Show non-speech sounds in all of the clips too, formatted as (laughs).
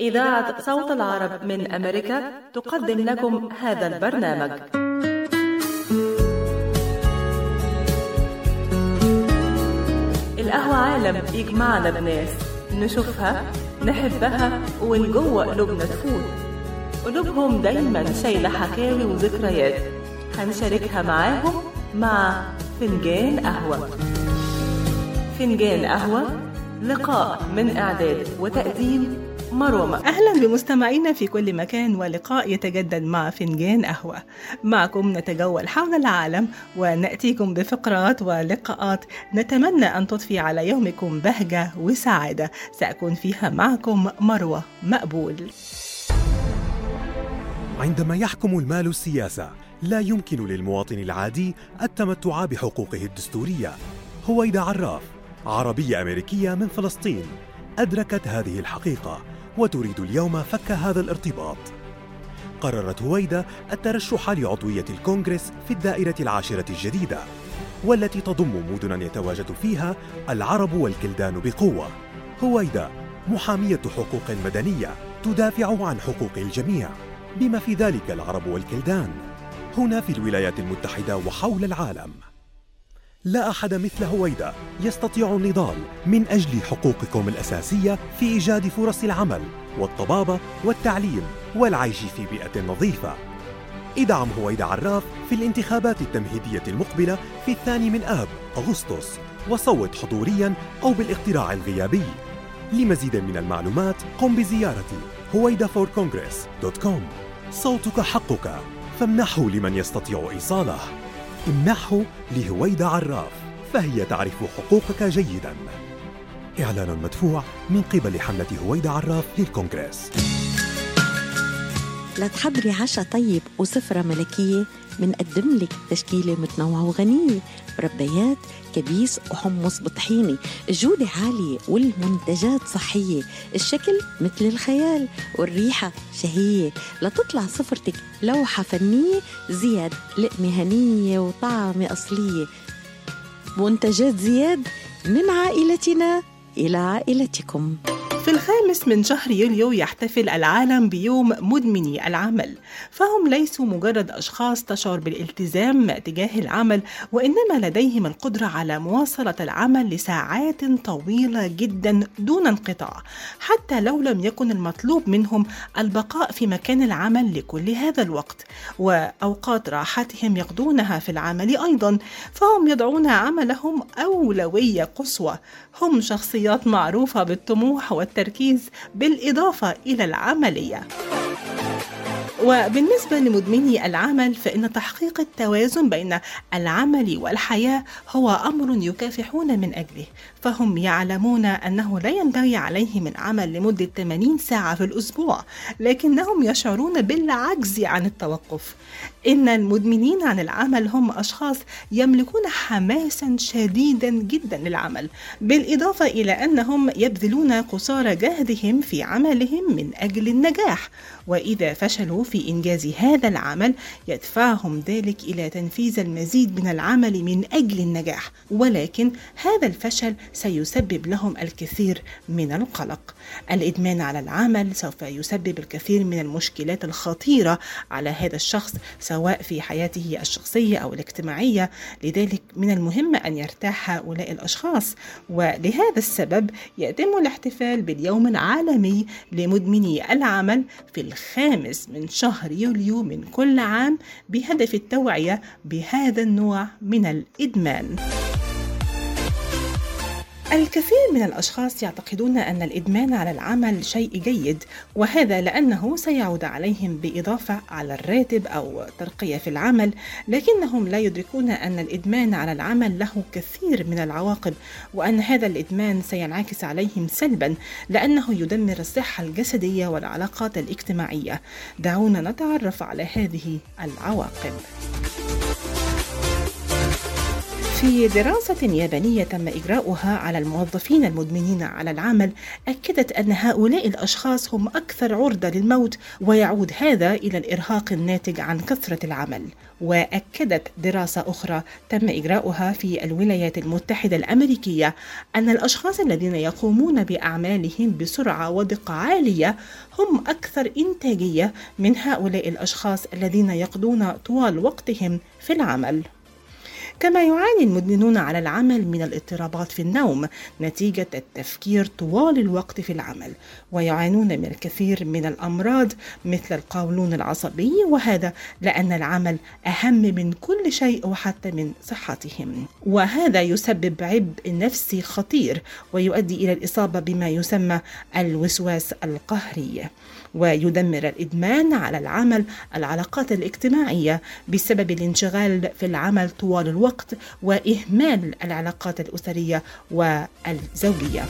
إذاعة صوت العرب من أمريكا تقدم لكم هذا البرنامج. القهوة عالم يجمعنا بناس نشوفها نحبها ومن جوه قلوبنا تفوت. قلوبهم دايما شايلة حكاوي وذكريات. هنشاركها معاهم مع فنجان قهوة. فنجان قهوة لقاء من إعداد وتقديم مروة. أهلا بمستمعينا في كل مكان ولقاء يتجدد مع فنجان قهوة. معكم نتجول حول العالم ونأتيكم بفقرات ولقاءات نتمنى أن تضفي على يومكم بهجة وسعادة. سأكون فيها معكم مروة مقبول. عندما يحكم المال السياسة لا يمكن للمواطن العادي التمتع بحقوقه الدستورية. هويدا عراف عربية أمريكية من فلسطين أدركت هذه الحقيقة. وتريد اليوم فك هذا الارتباط. قررت هويدا الترشح لعضوية الكونغرس في الدائرة العاشرة الجديدة والتي تضم مدنا يتواجد فيها العرب والكلدان بقوة. هويدا محامية حقوق مدنية تدافع عن حقوق الجميع بما في ذلك العرب والكلدان. هنا في الولايات المتحدة وحول العالم. لا أحد مثل هويدا يستطيع النضال من أجل حقوقكم الأساسية في إيجاد فرص العمل والطبابة والتعليم والعيش في بيئة نظيفة. إدعم هويدا عراف في الانتخابات التمهيدية المقبلة في الثاني من آب أغسطس وصوت حضوريا أو بالاقتراع الغيابي. لمزيد من المعلومات قم بزيارة هويدا for congress dot com. صوتك حقك فامنحه لمن يستطيع إيصاله. امنحه لهويدا عراف فهي تعرف حقوقك جيدا. إعلان مدفوع من قبل حملة هويدا عراف للكونغرس. لتحضري عشاء طيب وسفرة ملكية منقدم لك تشكيلة متنوعة وغنية مربيات كبيس وحمص بطحينة الجودة عالية والمنتجات صحية. الشكل مثل الخيال والريحة شهية. لتطلع سفرتك لوحة فنية زياد لقمة هنية وطعمة أصلية. منتجات زياد من عائلتنا إلى عائلتكم. في الخامس من شهر يوليو يحتفل العالم بيوم مدمني العمل. فهم ليسوا مجرد أشخاص تشعر بالالتزام تجاه العمل وإنما لديهم القدرة على مواصلة العمل لساعات طويلة جدا دون انقطاع حتى لو لم يكن المطلوب منهم البقاء في مكان العمل لكل هذا الوقت. وأوقات راحتهم يقضونها في العمل أيضا فهم يضعون عملهم أولوية قصوى. هم شخصيات معروفة بالطموح والتركيز بالإضافة إلى العملية. وبالنسبة لمدمني العمل فإن تحقيق التوازن بين العمل والحياة هو أمر يكافحون من أجله. فهم يعلمون أنه لا ينبغي عليهم العمل لمدة 80 ساعة في الأسبوع لكنهم يشعرون بالعجز عن التوقف. إن المدمنين عن العمل هم أشخاص يملكون حماسا شديدا جدا للعمل بالإضافة إلى أنهم يبذلون قصارى جهدهم في عملهم من أجل النجاح. وإذا فشلوا في إنجاز هذا العمل يدفعهم ذلك إلى تنفيذ المزيد من العمل من أجل النجاح ولكن هذا الفشل سيسبب لهم الكثير من القلق. الإدمان على العمل سوف يسبب الكثير من المشكلات الخطيرة على هذا الشخص سواء في حياته الشخصية أو الاجتماعية لذلك من المهم أن يرتاح هؤلاء الأشخاص ولهذا السبب يتم الاحتفال باليوم العالمي لمدمني العمل في الخامس من شهر يوليو من كل عام بهدف التوعية بهذا النوع من الإدمان. الكثير من الأشخاص يعتقدون أن الإدمان على العمل شيء جيد وهذا لأنه سيعود عليهم بإضافة على الراتب أو ترقية في العمل لكنهم لا يدركون أن الإدمان على العمل له كثير من العواقب وأن هذا الإدمان سينعكس عليهم سلبا لأنه يدمر الصحة الجسدية والعلاقات الاجتماعية. دعونا نتعرف على هذه العواقب. في دراسة يابانية تم إجراؤها على الموظفين المدمنين على العمل أكدت أن هؤلاء الأشخاص هم أكثر عرضة للموت ويعود هذا إلى الإرهاق الناتج عن كثرة العمل. وأكدت دراسة أخرى تم إجراؤها في الولايات المتحدة الأمريكية أن الأشخاص الذين يقومون بأعمالهم بسرعة ودقة عالية هم أكثر إنتاجية من هؤلاء الأشخاص الذين يقضون طوال وقتهم في العمل. كما يعاني المدمنون على العمل من الاضطرابات في النوم نتيجة التفكير طوال الوقت في العمل ويعانون من الكثير من الأمراض مثل القولون العصبي وهذا لأن العمل أهم من كل شيء وحتى من صحتهم. وهذا يسبب عبء نفسي خطير ويؤدي إلى الإصابة بما يسمى الوسواس القهري. ويدمر الإدمان على العمل العلاقات الاجتماعية بسبب الانشغال في العمل طوال الوقت وإهمال العلاقات الأسرية والزوجية.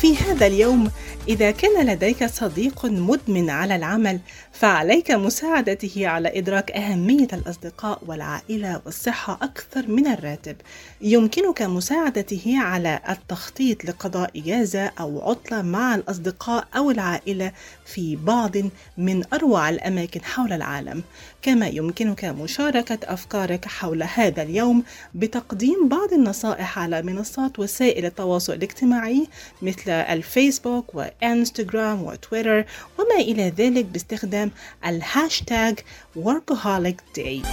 في هذا اليوم إذا كان لديك صديق مدمن على العمل فعليك مساعدته على إدراك أهمية الأصدقاء والعائلة والصحة أكثر من الراتب. يمكنك مساعدته على التخطيط لقضاء إجازة أو عطلة مع الأصدقاء أو العائلة في بعض من أروع الأماكن حول العالم. كما يمكنك مشاركة أفكارك حول هذا اليوم بتقديم بعض النصائح على منصات وسائل التواصل الاجتماعي مثل الفيسبوك وإنستغرام وتويتر وما إلى ذلك باستخدام الهاشتاج workaholic day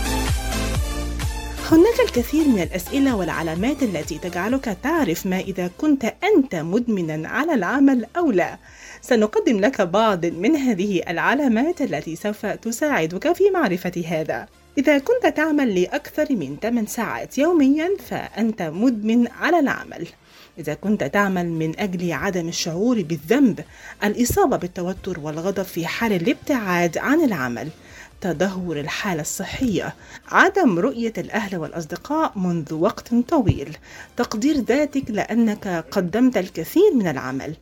هناك الكثير من الأسئلة والعلامات التي تجعلك تعرف ما إذا كنت أنت مدمنا على العمل أو لا. سنقدم لك بعض من هذه العلامات التي سوف تساعدك في معرفة هذا. إذا كنت تعمل لأكثر من 8 ساعات يوميا فأنت مدمن على العمل. إذا كنت تعمل من أجل عدم الشعور بالذنب الإصابة بالتوتر والغضب في حال الابتعاد عن العمل. تدهور الحالة الصحية، عدم رؤية الأهل والأصدقاء منذ وقت طويل، تقدير ذاتك لأنك قدمت الكثير من العمل،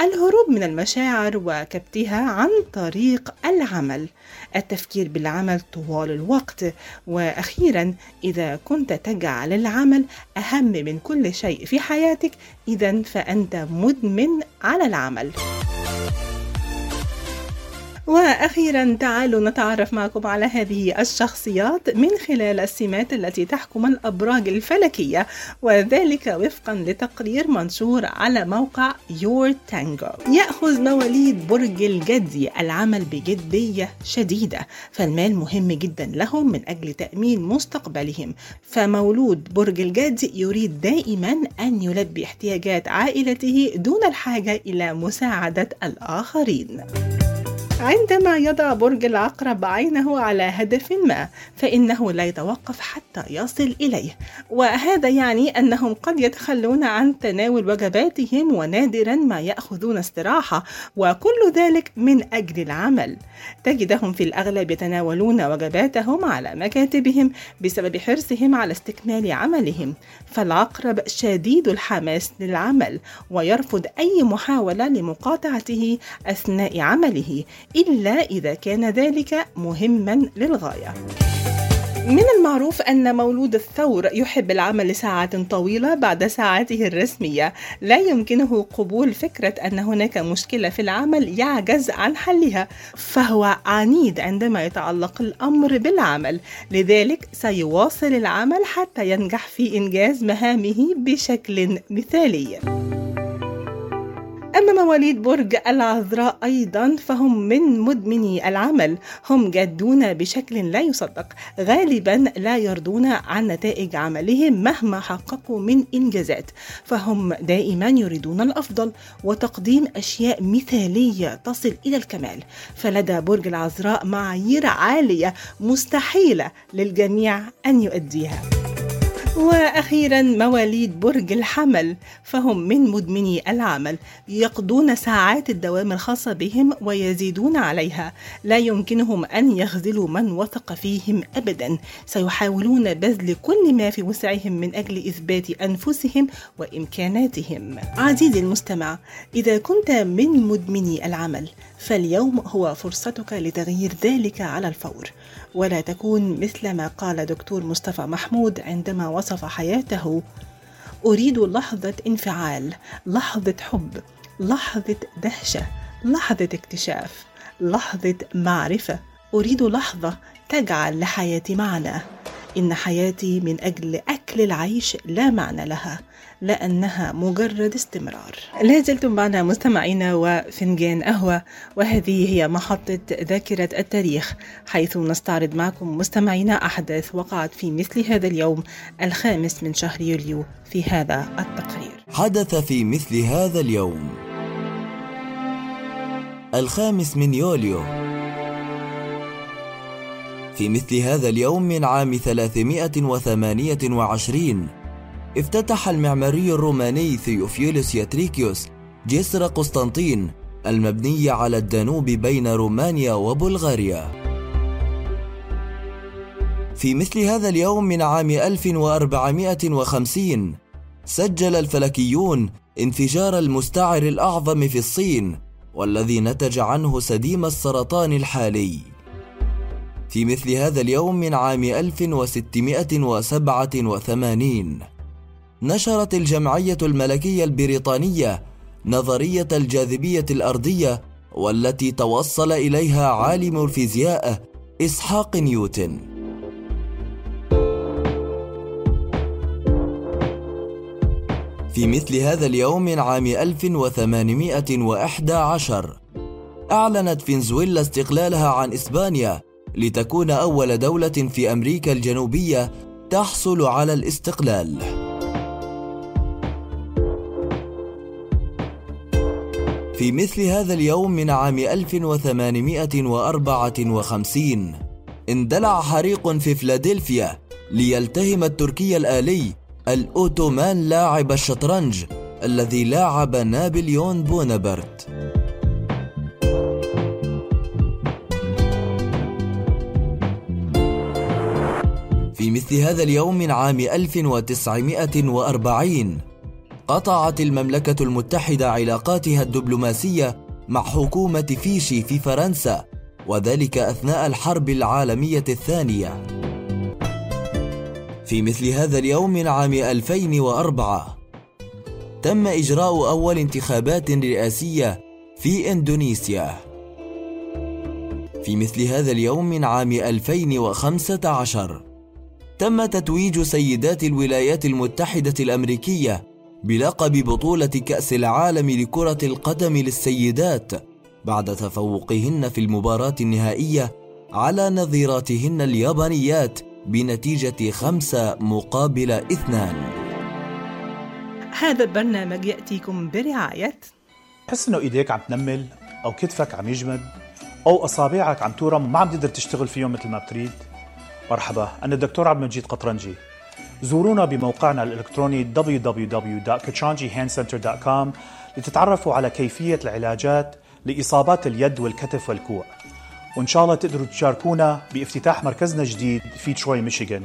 الهروب من المشاعر وكبتها عن طريق العمل. التفكير بالعمل طوال الوقت. وأخيرا إذا كنت تجعل العمل أهم من كل شيء في حياتك اذا فأنت مدمن على العمل. وأخيرا تعالوا نتعرف معكم على هذه الشخصيات من خلال السمات التي تحكم الأبراج الفلكية وذلك وفقا لتقرير منشور على موقع يور تانجو يأخذ مواليد برج الجدي العمل بجدية شديدة فالمال مهم جدا لهم من أجل تأمين مستقبلهم. فمولود برج الجدي يريد دائما أن يلبي احتياجات عائلته دون الحاجة إلى مساعدة الآخرين. عندما يضع برج العقرب عينه على هدف ما فإنه لا يتوقف حتى يصل إليه. وهذا يعني أنهم قد يتخلون عن تناول وجباتهم ونادرا ما يأخذون استراحة وكل ذلك من أجل العمل. تجدهم في الأغلب يتناولون وجباتهم على مكاتبهم بسبب حرصهم على استكمال عملهم. فالعقرب شديد الحماس للعمل ويرفض أي محاولة لمقاطعته أثناء عمله. إلا إذا كان ذلك مهما للغاية. من المعروف أن مولود الثور يحب العمل لساعات طويلة بعد ساعاته الرسمية، لا يمكنه قبول فكرة أن هناك مشكلة في العمل يعجز عن حلها، فهو عنيد عندما يتعلق الأمر بالعمل، لذلك سيواصل العمل حتى ينجح في إنجاز مهامه بشكل مثالي. أما مواليد برج العذراء أيضا فهم من مدمني العمل. هم جادون بشكل لا يصدق. غالبا لا يرضون عن نتائج عملهم مهما حققوا من إنجازات. فهم دائما يريدون الأفضل وتقديم أشياء مثالية تصل إلى الكمال. فلدى برج العذراء معايير عالية مستحيلة للجميع أن يؤديها. وأخيرا مواليد برج الحمل فهم من مدمني العمل. يقضون ساعات الدوام الخاصة بهم ويزيدون عليها. لا يمكنهم أن يخذلوا من وثق فيهم ابدا. سيحاولون بذل كل ما في وسعهم من أجل إثبات أنفسهم وإمكاناتهم. عزيزي المستمع إذا كنت من مدمني العمل فاليوم هو فرصتك لتغيير ذلك على الفور. ولا تكون مثل ما قال دكتور مصطفى محمود عندما وصف حياته. أريد لحظة انفعال لحظة حب لحظة دهشة لحظة اكتشاف لحظة معرفة. أريد لحظة تجعل لحياتي معنى. إن حياتي من أجل أكل العيش لا معنى لها لأنها مجرد استمرار. لا زلتم معنا مستمعينا وفنجان قهوة وهذه هي محطة ذاكرة التاريخ حيث نستعرض معكم مستمعينا أحداث وقعت في مثل هذا اليوم الخامس من شهر يوليو في هذا التقرير. حدث في مثل هذا اليوم الخامس من يوليو. في مثل هذا اليوم من عام 328 افتتح المعماري الروماني ثيوفيلوس ياتريكيوس جسر قسطنطين المبني على الدانوب بين رومانيا وبلغاريا. في مثل هذا اليوم من عام 1450 سجل الفلكيون انفجار المستعر الأعظم في الصين والذي نتج عنه سديم السرطان الحالي. في مثل هذا اليوم من عام 1687 نشرت الجمعية الملكية البريطانية نظرية الجاذبية الأرضية والتي توصل إليها عالم الفيزياء إسحاق نيوتن. في مثل هذا اليوم من عام 1811 أعلنت فنزويلا استقلالها عن إسبانيا لتكون أول دولة في أمريكا الجنوبية تحصل على الاستقلال. في مثل هذا اليوم من عام 1854 اندلع حريق في فلادلفيا ليلتهم التركي الآلي الأوتومان لاعب الشطرنج الذي لاعب نابليون بونابرت في مثل هذا اليوم من عام 1940 قطعت المملكة المتحدة علاقاتها الدبلوماسية مع حكومة فيشي في فرنسا وذلك أثناء الحرب العالمية الثانية. في مثل هذا اليوم من عام 2004 تم إجراء أول انتخابات رئاسية في إندونيسيا. في مثل هذا اليوم من عام 2015 تم تتويج سيدات الولايات المتحدة الأمريكية بلقب بطولة كأس العالم لكرة القدم للسيدات بعد تفوقهن في المباراة النهائية على نظيراتهن اليابانيات بنتيجة خمسة مقابل اثنان. هذا البرنامج يأتيكم برعاية. تحس إنه إيديك عم تنمل أو كتفك عم يجمد أو أصابعك عم تورم وما عم تقدر تشتغل فيهم مثل ما بتريد؟ مرحبا أنا الدكتور عبد المجيد قطرنجي. زورونا بموقعنا الإلكتروني www.kachanjihandcenter.com لتتعرفوا على كيفية العلاجات لإصابات اليد والكتف والكوع. وإن شاء الله تقدروا تشاركونا بافتتاح مركزنا الجديد في تروي ميشيغان.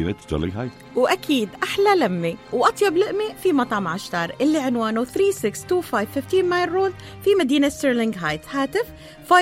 مدينة ستيرلينغ هايت وأكيد أحلى لمة وأطيب لقمة في مطعم عشتار اللي عنوانه 3625 15 Mile Road في مدينة ستيرلينغ هايت هاتف 586-698-2585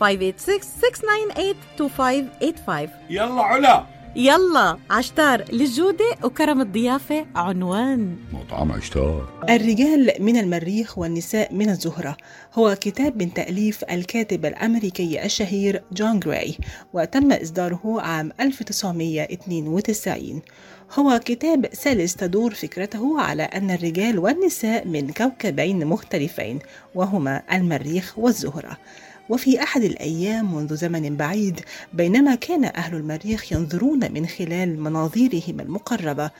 586-698-2585 يلا علا. يلا عشتار للجودة وكرم الضيافة عنوان. مطعم عشتار. الرجال من المريخ والنساء من الزهرة. هو كتاب من تأليف الكاتب الأمريكي الشهير جون جراي وتم إصداره عام 1992 هو كتاب سلس تدور فكرته على أن الرجال والنساء من كوكبين مختلفين وهما المريخ والزهرة. وفي أحد الأيام منذ زمن بعيد بينما كان أهل المريخ ينظرون من خلال مناظيرهم المقربة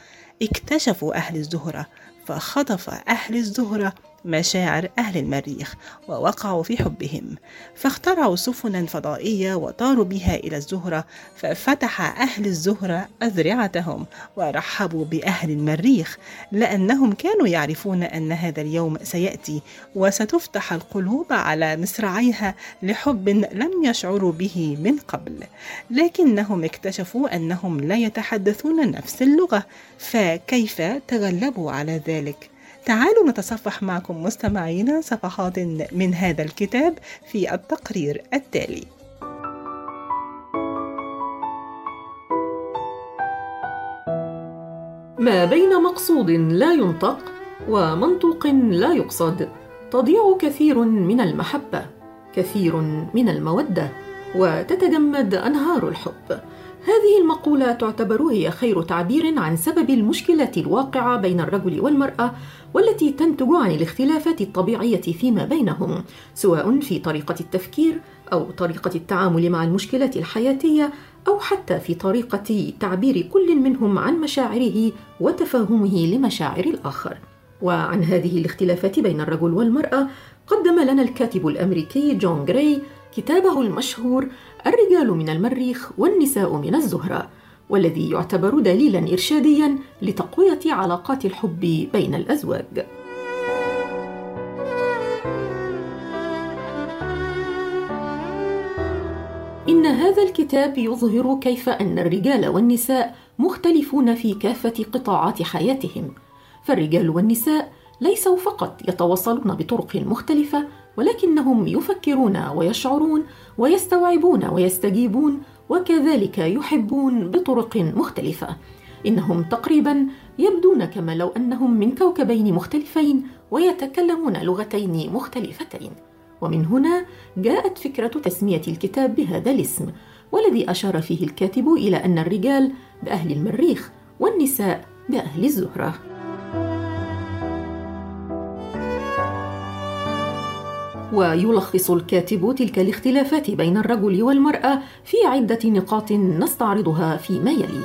اكتشفوا أهل الزهرة فخطف أهل الزهرة مشاعر أهل المريخ ووقعوا في حبهم فاخترعوا سفنا فضائية وطاروا بها إلى الزهرة ففتح أهل الزهرة أذرعتهم ورحبوا بأهل المريخ لأنهم كانوا يعرفون أن هذا اليوم سيأتي وستفتح القلوب على مصراعيها لحب لم يشعروا به من قبل لكنهم اكتشفوا أنهم لا يتحدثون نفس اللغة فكيف تغلبوا على ذلك؟ تعالوا نتصفح معكم مستمعينا صفحات من هذا الكتاب في التقرير التالي. ما بين مقصود لا ينطق ومنطوق لا يقصد. تضيع كثير من المحبة كثير من المودة وتتجمد أنهار الحب. هذه المقولة تعتبر هي خير تعبير عن سبب المشكلات الواقعة بين الرجل والمرأة والتي تنتج عن الاختلافات الطبيعية فيما بينهم، سواء في طريقة التفكير أو طريقة التعامل مع المشكلات الحياتية أو حتى في طريقة تعبير كل منهم عن مشاعره وتفهمه لمشاعر الآخر. وعن هذه الاختلافات بين الرجل والمرأة قدم لنا الكاتب الأمريكي جون جراي كتابه المشهور الرجال من المريخ والنساء من الزهرة والذي يعتبر دليلا إرشاديا لتقوية علاقات الحب بين الأزواج. إن هذا الكتاب يظهر كيف أن الرجال والنساء مختلفون في كافة قطاعات حياتهم فالرجال والنساء ليسوا فقط يتواصلون بطرق مختلفة ولكنهم يفكرون ويشعرون ويستوعبون ويستجيبون وكذلك يحبون بطرق مختلفة. إنهم تقريبا يبدون كما لو أنهم من كوكبين مختلفين ويتكلمون لغتين مختلفتين. ومن هنا جاءت فكرة تسمية الكتاب بهذا الاسم والذي أشار فيه الكاتب إلى أن الرجال بأهل المريخ والنساء بأهل الزهرة. ويلخص الكاتب تلك الاختلافات بين الرجل والمرأة في عدة نقاط نستعرضها فيما يلي.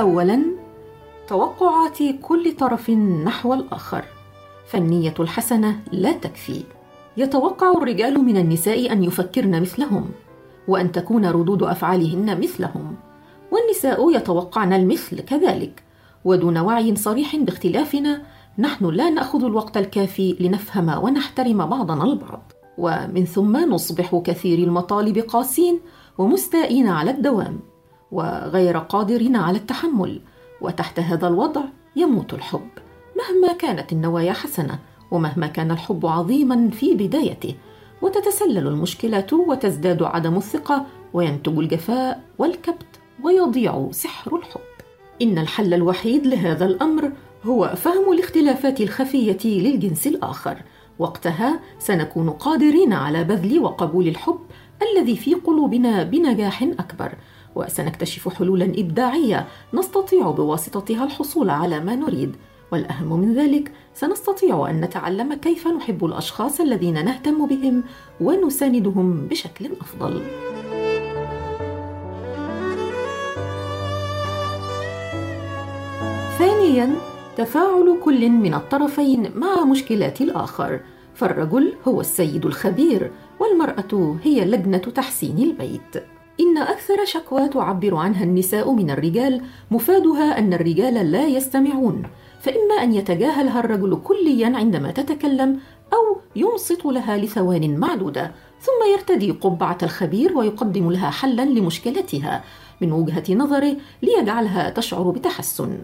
اولا توقعات كل طرف نحو الآخر. فالنية الحسنة لا تكفي. يتوقع الرجال من النساء أن يفكرن مثلهم وأن تكون ردود أفعالهن مثلهم. والنساء يتوقعن المثل كذلك ودون وعي صريح باختلافنا نحن لا نأخذ الوقت الكافي لنفهم ونحترم بعضنا البعض. ومن ثم نصبح كثير المطالب قاسين ومستائين على الدوام وغير قادرين على التحمل وتحت هذا الوضع يموت الحب مهما كانت النوايا حسنة ومهما كان الحب عظيما في بدايته. وتتسلل المشكلات وتزداد عدم الثقة وينتج الجفاء والكبت ويضيع سحر الحب. إن الحل الوحيد لهذا الأمر هو فهم الاختلافات الخفية للجنس الآخر. وقتها سنكون قادرين على بذل وقبول الحب الذي في قلوبنا بنجاح أكبر. وسنكتشف حلولا إبداعية نستطيع بواسطتها الحصول على ما نريد. والأهم من ذلك سنستطيع أن نتعلم كيف نحب الأشخاص الذين نهتم بهم ونساندهم بشكل أفضل. ثانيا تفاعل كل من الطرفين مع مشكلات الآخر فالرجل هو السيد الخبير والمرأة هي لجنة تحسين البيت. إن أكثر شكوى تعبر عنها النساء من الرجال مفادها أن الرجال لا يستمعون. فإما أن يتجاهلها الرجل كليا عندما تتكلم أو ينصت لها لثوان معدودة ثم يرتدي قبعة الخبير ويقدم لها حلا لمشكلتها من وجهة نظره ليجعلها تشعر بتحسن.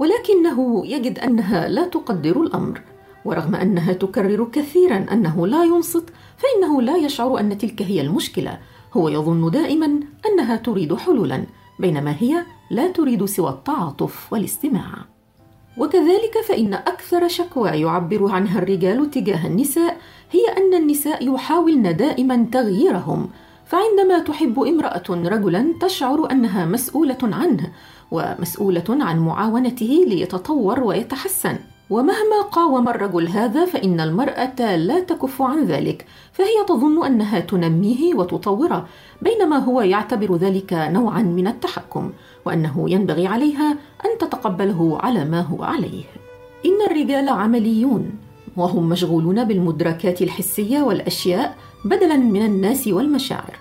ولكنه يجد أنها لا تقدر الأمر ورغم أنها تكرر كثيرا أنه لا ينصت فإنه لا يشعر أن تلك هي المشكلة. هو يظن دائما أنها تريد حلولا بينما هي لا تريد سوى التعاطف والاستماع. وكذلك فإن أكثر شكوى يعبر عنها الرجال تجاه النساء هي أن النساء يحاولن دائما تغييرهم. فعندما تحب امرأة رجلا تشعر أنها مسؤولة عنه ومسؤولة عن معاونته ليتطور ويتحسن. ومهما قاوم الرجل هذا فإن المرأة لا تكف عن ذلك فهي تظن أنها تنميه وتطوره بينما هو يعتبر ذلك نوعا من التحكم وأنه ينبغي عليها أن تتقبله على ما هو عليه. إن الرجال عمليون وهم مشغولون بالمدركات الحسية والأشياء بدلا من الناس والمشاعر.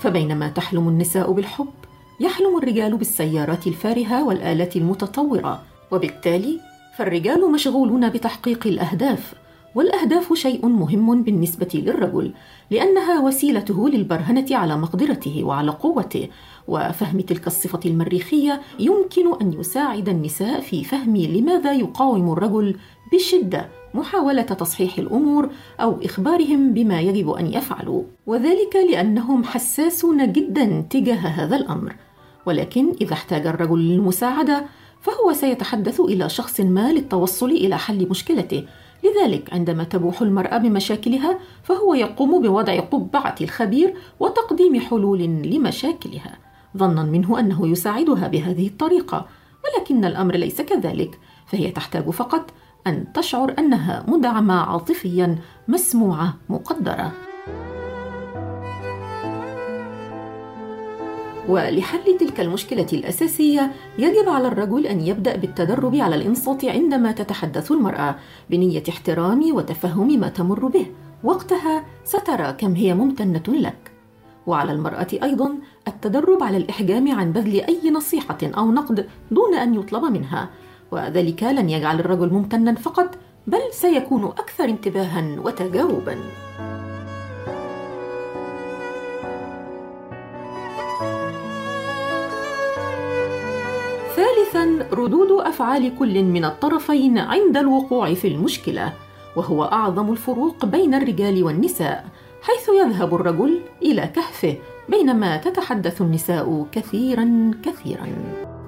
فبينما تحلم النساء بالحب يحلم الرجال بالسيارات الفارهة والآلات المتطورة وبالتالي فالرجال مشغولون بتحقيق الأهداف والأهداف شيء مهم بالنسبة للرجل لأنها وسيلته للبرهنة على مقدرته وعلى قوته وفهم تلك الصفة المريخية يمكن أن يساعد النساء في فهم لماذا يقاوم الرجل بشدة محاولة تصحيح الأمور أو إخبارهم بما يجب أن يفعلوا وذلك لأنهم حساسون جدا تجاه هذا الأمر. ولكن إذا احتاج الرجل للمساعدة فهو سيتحدث إلى شخص ما للتوصل إلى حل مشكلته. لذلك عندما تبوح المرأة بمشاكلها فهو يقوم بوضع قبعة الخبير وتقديم حلول لمشاكلها. ظنا منه أنه يساعدها بهذه الطريقة ولكن الأمر ليس كذلك. فهي تحتاج فقط أن تشعر أنها مدعمة عاطفيا مسموعة مقدرة. ولحل تلك المشكلة الأساسية يجب على الرجل أن يبدأ بالتدرب على الإنصات عندما تتحدث المرأة بنية احترام وتفهم ما تمر به. وقتها سترى كم هي ممتنة لك. وعلى المرأة أيضا التدرب على الإحجام عن بذل أي نصيحة أو نقد دون أن يطلب منها. وذلك لن يجعل الرجل ممتنا فقط بل سيكون أكثر انتباها وتجاوبا. ثالثا ردود أفعال كل من الطرفين عند الوقوع في المشكلة وهو أعظم الفروق بين الرجال والنساء حيث يذهب الرجل إلى كهفه بينما تتحدث النساء كثيرا كثيرا.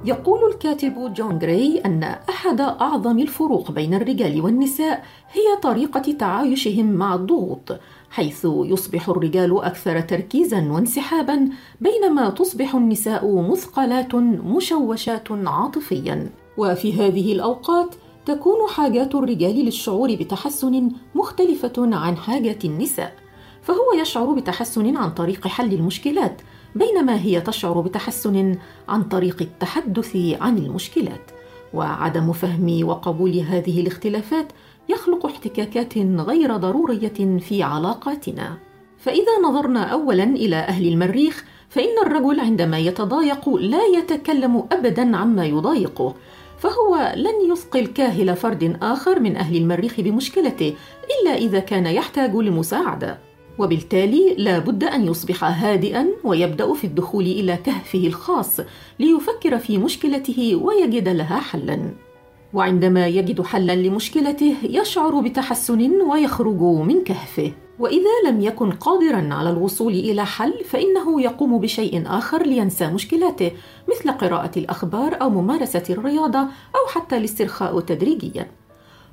يقول الكاتب جون جراي أن أحد أعظم الفروق بين الرجال والنساء هي طريقة تعايشهم مع الضغوط حيث يصبح الرجال أكثر تركيزا وانسحابا بينما تصبح النساء مثقلات مشوشات عاطفيا. وفي هذه الأوقات تكون حاجات الرجال للشعور بتحسن مختلفة عن حاجات النساء. فهو يشعر بتحسن عن طريق حل المشكلات بينما هي تشعر بتحسن عن طريق التحدث عن المشكلات. وعدم فهم وقبول هذه الاختلافات يخلق احتكاكات غير ضرورية في علاقاتنا. فإذا نظرنا اولا إلى أهل المريخ فإن الرجل عندما يتضايق لا يتكلم ابدا عما يضايقه فهو لن يثقل كاهل فرد آخر من أهل المريخ بمشكلته إلا إذا كان يحتاج لمساعدة. وبالتالي لا بد أن يصبح هادئا ويبدأ في الدخول إلى كهفه الخاص ليفكر في مشكلته ويجد لها حلا. وعندما يجد حلا لمشكلته يشعر بتحسن ويخرج من كهفه. وإذا لم يكن قادرا على الوصول إلى حل فإنه يقوم بشيء آخر لينسى مشكلاته مثل قراءة الأخبار أو ممارسة الرياضة أو حتى الاسترخاء تدريجيا.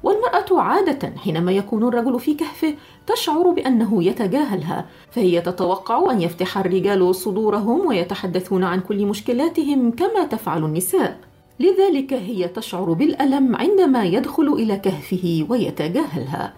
والمرأة عادة حينما يكون الرجل في كهفه تشعر بأنه يتجاهلها فهي تتوقع أن يفتح الرجال صدورهم ويتحدثون عن كل مشكلاتهم كما تفعل النساء. لذلك هي تشعر بالألم عندما يدخل إلى كهفه ويتجاهلها.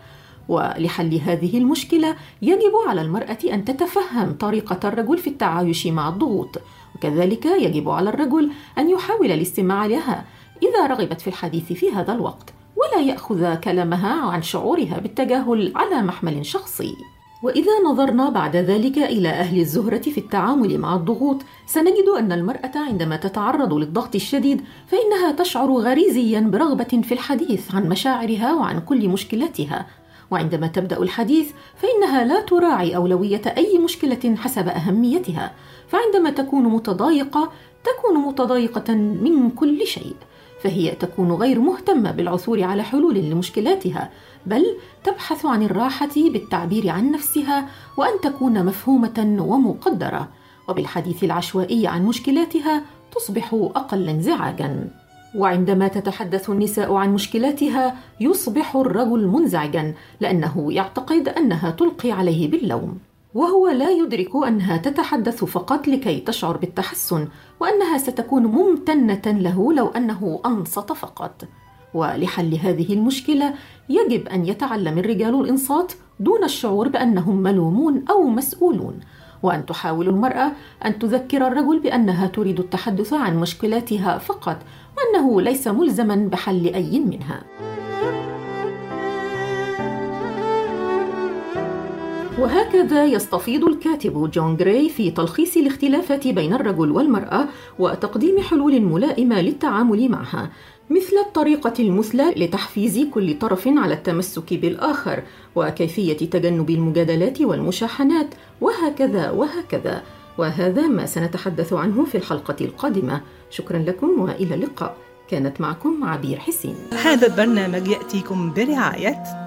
ولحل هذه المشكلة يجب على المرأة أن تتفهم طريقة الرجل في التعايش مع الضغوط. وكذلك يجب على الرجل أن يحاول الاستماع لها إذا رغبت في الحديث في هذا الوقت ولا يأخذ كلامها عن شعورها بالتجاهل على محمل شخصي. وإذا نظرنا بعد ذلك إلى أهل الزهرة في التعامل مع الضغوط سنجد أن المرأة عندما تتعرض للضغط الشديد فإنها تشعر غريزيا برغبة في الحديث عن مشاعرها وعن كل مشكلاتها وعندما تبدأ الحديث فإنها لا تراعي أولوية أي مشكلة حسب أهميتها. فعندما تكون متضايقة تكون متضايقة من كل شيء. فهي تكون غير مهتمة بالعثور على حلول لمشكلاتها بل تبحث عن الراحة بالتعبير عن نفسها وأن تكون مفهومة ومقدرة وبالحديث العشوائي عن مشكلاتها تصبح أقل انزعاجا. وعندما تتحدث النساء عن مشكلاتها يصبح الرجل منزعجا لأنه يعتقد أنها تلقي عليه باللوم. وهو لا يدرك أنها تتحدث فقط لكي تشعر بالتحسن وأنها ستكون ممتنة له لو أنه أنصت فقط. ولحل هذه المشكلة يجب أن يتعلم الرجال الإنصات دون الشعور بأنهم ملومون أو مسؤولون وأن تحاول المرأة أن تذكر الرجل بأنها تريد التحدث عن مشكلاتها فقط وأنه ليس ملزما بحل أي منها. وهكذا يستفيض الكاتب جون جراي في تلخيص الاختلافات بين الرجل والمرأة وتقديم حلول ملائمة للتعامل معها. مثل الطريقة المثلى لتحفيز كل طرف على التمسك بالآخر وكيفية تجنب المجادلات والمشاحنات وهكذا وهكذا. وهذا ما سنتحدث عنه في الحلقة القادمة. شكرا لكم وإلى اللقاء. كانت معكم عبير حسين. هذا البرنامج يأتيكم برعاية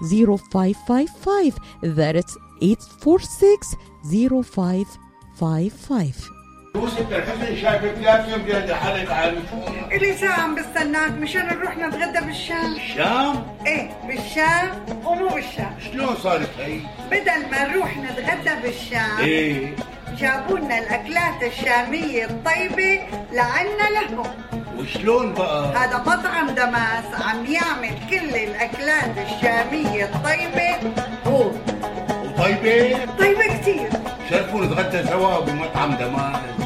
0555 That's 846 0555 يوسف الحسن شايفك لازم بيد حالك عالي إلي ساعة عم بستناك مشان نروح نتغدى بالشام. الشام؟ إيه بالشام ومو بالشام. شلون صارت هي؟ بدل ما نروح نتغدى بالشام إيه. جابوا لنا الأكلات الشامية الطيبة لعنا لهم. وشلون بقى؟ هذا مطعم دماس عم يعمل كل الأكلات الشامية الطيبة. هو. وطيبة؟ طيبة كتير. شرفوا نتغدى سوا بمطعم دماس.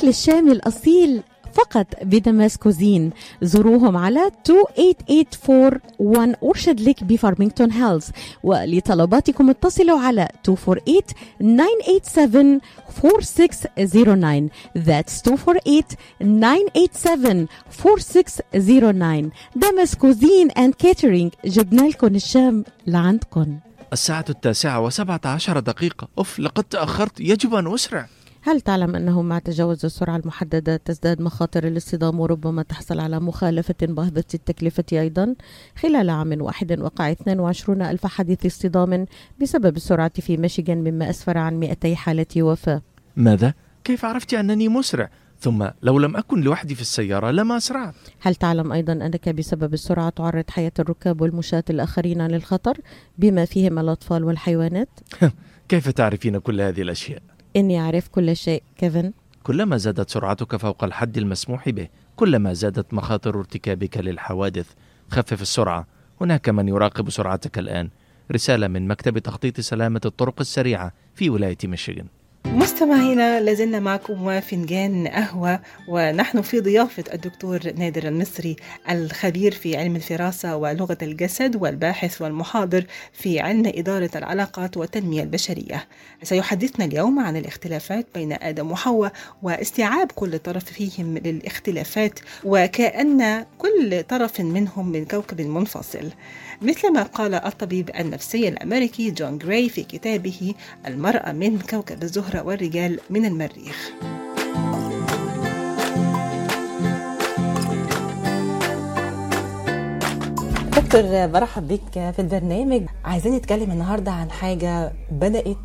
الأكل الشامي الأصيل فقط بدماس cuisine. زوروهم على 28841 Orchard Lake بفارمينغتون هيلز. ولطلباتكم اتصلوا على 248 987 4609 That's 248 4609 دمس cuisine and catering جبنا لكم الشام لعندكم الساعة التاسعة وسبعة عشر دقيقة. أوف لقد تأخرت. يجب أن أسرع. هل تعلم أنه مع تجاوز السرعة المحددة تزداد مخاطر الاصطدام وربما تحصل على مخالفة باهظة التكلفة أيضا؟ خلال عام واحد وقع 22 ألف حادث اصطدام بسبب السرعة في ميشيغان مما أسفر عن 200 حالة وفاة ماذا؟ كيف عرفت أنني مسرع؟ ثم لو لم أكن لوحدي في السيارة لما أسرعت هل تعلم أيضا أنك بسبب السرعة تعرض حياة الركاب والمشاة الآخرين للخطر بما فيهم الأطفال والحيوانات؟ (laughs) كيف تعرفين كل هذه الأشياء؟ إني أعرف كل شيء كيفن؟ كلما زادت سرعتك فوق الحد المسموح به كلما زادت مخاطر ارتكابك للحوادث خفف السرعة. هناك من يراقب سرعتك الآن. رسالة من مكتب تخطيط سلامة الطرق السريعة في ولاية ميشيغان. مستمعينا لازلنا معكم وفنجان قهوة ونحن في ضيافة الدكتور نادر المصري الخبير في علم الفراسة ولغة الجسد والباحث والمحاضر في علم إدارة العلاقات والتنمية البشرية. سيحدثنا اليوم عن الاختلافات بين آدم وحواء واستيعاب كل طرف فيهم للاختلافات وكأن كل طرف منهم من كوكب منفصل. مثل ما قال الطبيب النفسي الأمريكي جون جراي في كتابه المرأة من كوكب الزهرة والرجال من المريخ. دكتور برحب بك في البرنامج. عايزين نتكلم النهارده عن حاجة بدأت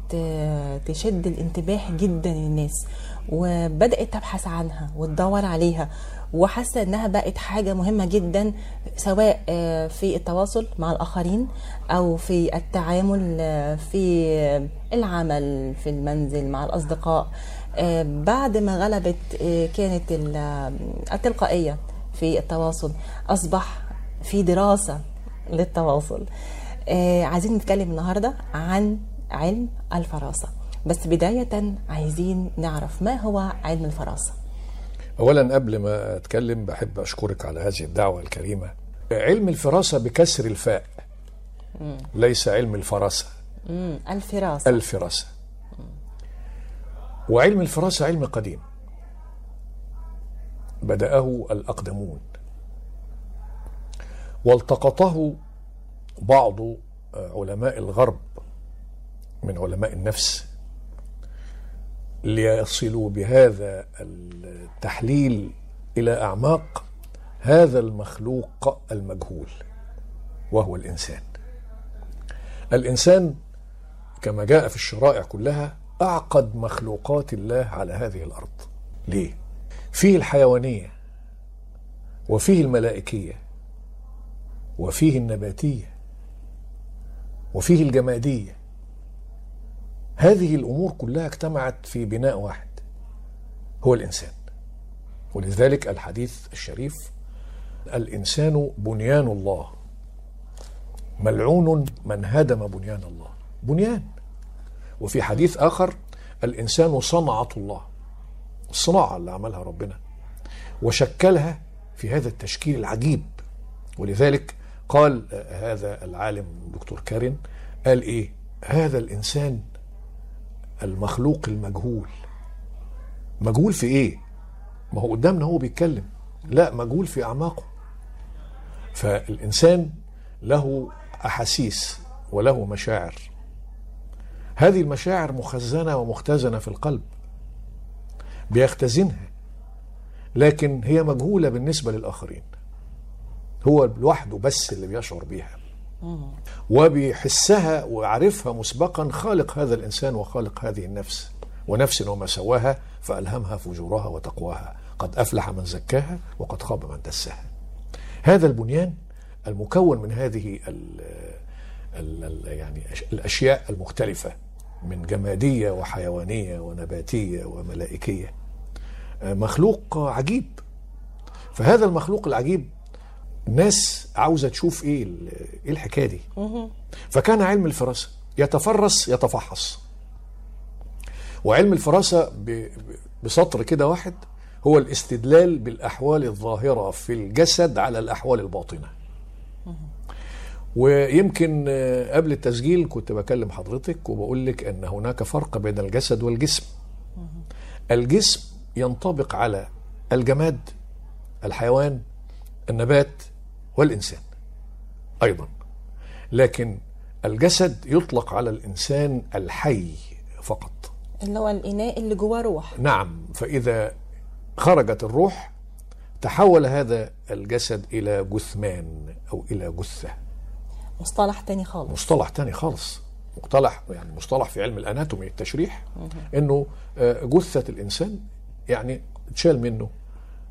تشد الانتباه جدا للناس وبدأت تبحث عنها وتدور عليها. وحاسة إنها بقت حاجة مهمة جدا سواء آه، في التواصل مع الآخرين أو في التعامل آه، في العمل في المنزل مع الأصدقاء. آه، بعد ما غلبت كانت ال- التلقائية في التواصل أصبح في دراسة للتواصل. عايزين نتكلم النهاردة عن علم الفراسة. بس بداية عايزين نعرف ما هو علم الفراسة. اولا قبل ما أتكلم بحب أشكرك على هذه الدعوة الكريمة. علم الفراسة بكسر الفاء. مم. ليس علم الفراسة. مم. الفراسة. الفراسة. وعلم الفراسة علم قديم. بدأه الأقدمون. والتقطه بعض علماء الغرب من علماء النفس. ليصلوا بهذا التحليل إلى أعماق هذا المخلوق المجهول وهو الإنسان. الإنسان كما جاء في الشرائع كلها أعقد مخلوقات الله على هذه الأرض. ليه؟ فيه الحيوانية وفيه الملائكية وفيه النباتية وفيه الجمادية هذه الأمور كلها اجتمعت في بناء واحد هو الإنسان. ولذلك الحديث الشريف الإنسان بنيان الله. ملعون من هدم بنيان الله. بنيان. وفي حديث آخر الإنسان صنعة الله. الصناعة اللي عملها ربنا. وشكلها في هذا التشكيل العجيب. ولذلك قال هذا العالم دكتور كارين قال إيه؟ هذا الإنسان المخلوق المجهول. مجهول في إيه؟ ما هو قدامنا هو بيتكلم. لا مجهول في أعماقه. فالإنسان له أحاسيس وله مشاعر. هذه المشاعر مخزنة ومختزنة في القلب بيختزنها لكن هي مجهولة بالنسبة للآخرين. هو لوحده بس اللي بيشعر بيها. وبيحسها ويعرفها مسبقا خالق هذا الإنسان وخالق هذه النفس ونفس وما سواها فألهمها فجورها وتقواها. قد أفلح من زكاها وقد خاب من دساها. هذا البنيان المكون من هذه ال ال ال يعني الأشياء المختلفة من جمادية وحيوانية ونباتية وملائكية. آه، مخلوق عجيب. فهذا المخلوق العجيب الناس عاوزة تشوف إيه إيه الحكاية دي. فكان علم الفراسة يتفرس يتفحص. وعلم الفراسة بسطر كده واحد هو الاستدلال بالأحوال الظاهرة في الجسد على الأحوال الباطنة. ويمكن آه، قبل التسجيل كنت بكلم حضرتك وبقول لك أن هناك فرق بين الجسد والجسم. الجسم ينطبق على الجماد الحيوان النبات والإنسان أيضا. لكن الجسد يطلق على الإنسان الحي فقط. اللي هو الإناء اللي جواه روح. نعم فإذا خرجت الروح تحول هذا الجسد إلى جثمان أو إلى جثة. مصطلح تاني خالص. مصطلح تاني خالص. مصطلح يعني مصطلح في علم الأناتومي التشريح إنه آه، جثة الإنسان يعني تشال منه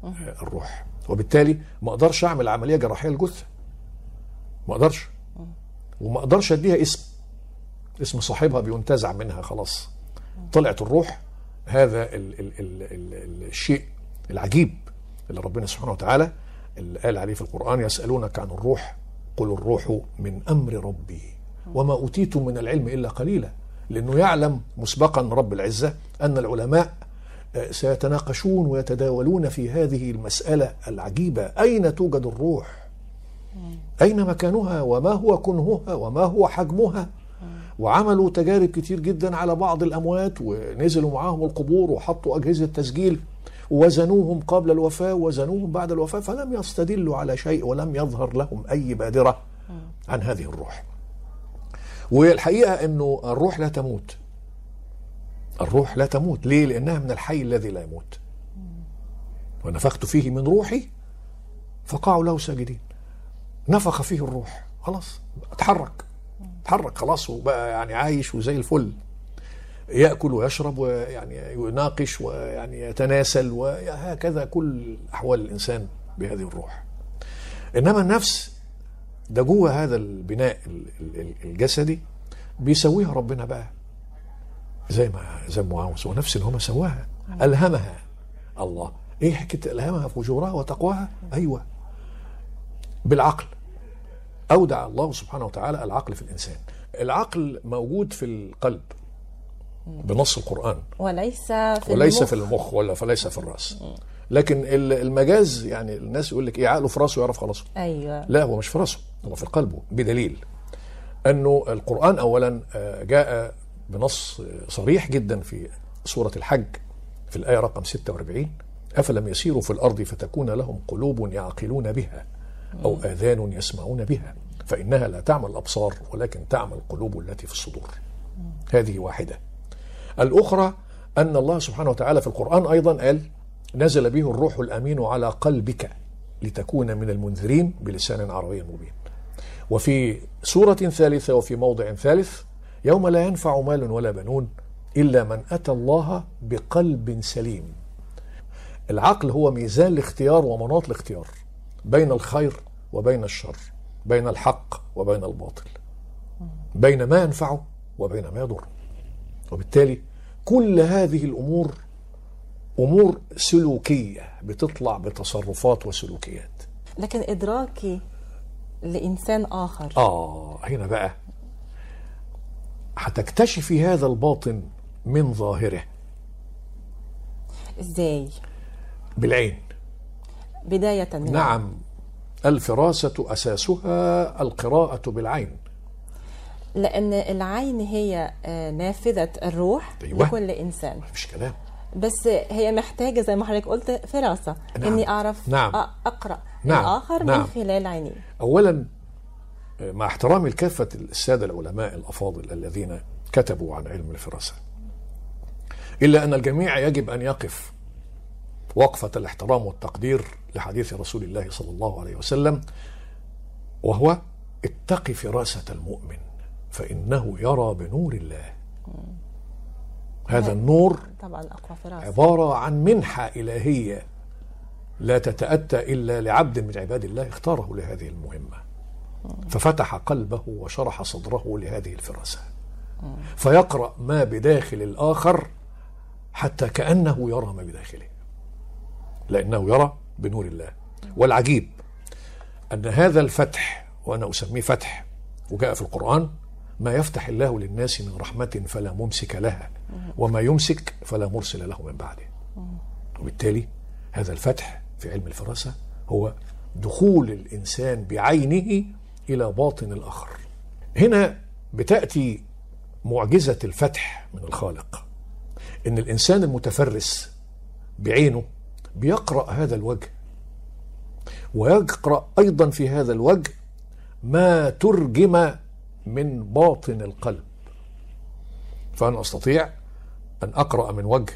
آه، الروح. وبالتالي ما أقدرش اعمل عملية جراحية للجثة. ما أقدرش. وما أقدرش اديها اسم. اسم صاحبها بينتزع منها خلاص. طلعت الروح. هذا ال ال ال ال الشيء العجيب اللي ربنا سبحانه وتعالى اللي قال عليه في القرآن يسألونك عن الروح قل الروح من أمر ربي. وما أوتيتم من العلم إلا قليلا. لأنه يعلم مسبقا رب العزة أن العلماء سيتناقشون ويتداولون في هذه المسألة العجيبة. أين توجد الروح؟ أين مكانها؟ وما هو كنهها؟ وما هو حجمها؟ وعملوا تجارب كتير جدا على بعض الأموات ونزلوا معاهم القبور وحطوا أجهزة تسجيل ووزنوهم قبل الوفاة ووزنوهم بعد الوفاة فلم يستدلوا على شيء ولم يظهر لهم أي بادرة عن هذه الروح. والحقيقة أنه الروح لا تموت. الروح لا تموت. ليه؟ لأنها من الحي الذي لا يموت. ونفخت فيه من روحي فقعوا له ساجدين. نفخ فيه الروح. خلاص اتحرك. اتحرك خلاص وبقى يعني عايش وزي الفل. يأكل ويشرب ويعني يناقش ويعني يتناسل وهكذا كل أحوال الإنسان بهذه الروح. إنما النفس ده جوه هذا البناء ال- ال- الجسدي بيسويها ربنا بقى. زي ما زي ما عاوز ونفس اللي هو سواها. ألهمها الله. إيه حكاية ألهمها فجورها وتقواها؟ أيوه. بالعقل. أودع الله سبحانه وتعالى العقل في الإنسان. العقل موجود في القلب. بنص القرآن. وليس في وليس المخ. في المخ ولا فليس في الرأس. لكن ال- المجاز يعني الناس يقول لك إيه عقله في راسه يعرف خلاص. أيوه. لا هو مش في راسه هو في قلبه بدليل أنه القرآن اولا آه، جاء بنص صريح جدا في سورة الحج في الآية رقم 46 أفلم يسيروا في الأرض فتكون لهم قلوب يعقلون بها أو آذان يسمعون بها فإنها لا تعمى الأبصار ولكن تعمى القلوب التي في الصدور. هذه واحدة. الأخرى أن الله سبحانه وتعالى في القرآن أيضا قال نزل به الروح الأمين على قلبك لتكون من المنذرين بلسان عربي مبين. وفي سورة ثالثة وفي موضع ثالث يوم لا ينفع مال ولا بنون إلا من أتى الله بقلب سليم. العقل هو ميزان الاختيار ومناط الاختيار بين الخير وبين الشر بين الحق وبين الباطل بين ما ينفعه وبين ما يضره وبالتالي كل هذه الأمور أمور سلوكية بتطلع بتصرفات وسلوكيات. لكن إدراكي لإنسان آخر. آه هنا بقى هتكتشفي هذا الباطن من ظاهره إزاي بالعين بداية من نعم الفراسة أساسها القراءة بالعين لأن العين هي آه، نافذة الروح أيوة. لكل إنسان مفيش كلام بس هي محتاجة زي ما حضرتك قلت فراسة نعم. إني أعرف نعم. أ- أقرأ نعم. الآخر نعم. من خلال عينيه أولا مع احترامي لكافة السادة العلماء الأفاضل الذين كتبوا عن علم الفراسة إلا أن الجميع يجب أن يقف وقفة الاحترام والتقدير لحديث رسول الله صلى الله عليه وسلم وهو اتق فراسة المؤمن فإنه يرى بنور الله. هذا النور طبعا أقوى فراسه عبارة عن منحة إلهية لا تتأتى إلا لعبد من عباد الله اختاره لهذه المهمة. ففتح قلبه وشرح صدره لهذه الفراسة. فيقرأ ما بداخل الآخر حتى كأنه يرى ما بداخله. لأنه يرى بنور الله. والعجيب أن هذا الفتح وأنا أسميه فتح وجاء في القرآن ما يفتح الله للناس من رحمة فلا ممسك لها وما يمسك فلا مرسل له من بعده. وبالتالي هذا الفتح في علم الفراسة هو دخول الإنسان بعينه إلى باطن الآخر. هنا بتأتي معجزة الفتح من الخالق. إن الإنسان المتفرس بعينه بيقرأ هذا الوجه ويقرأ أيضا في هذا الوجه ما ترجم من باطن القلب. فأنا أستطيع أن أقرأ من وجه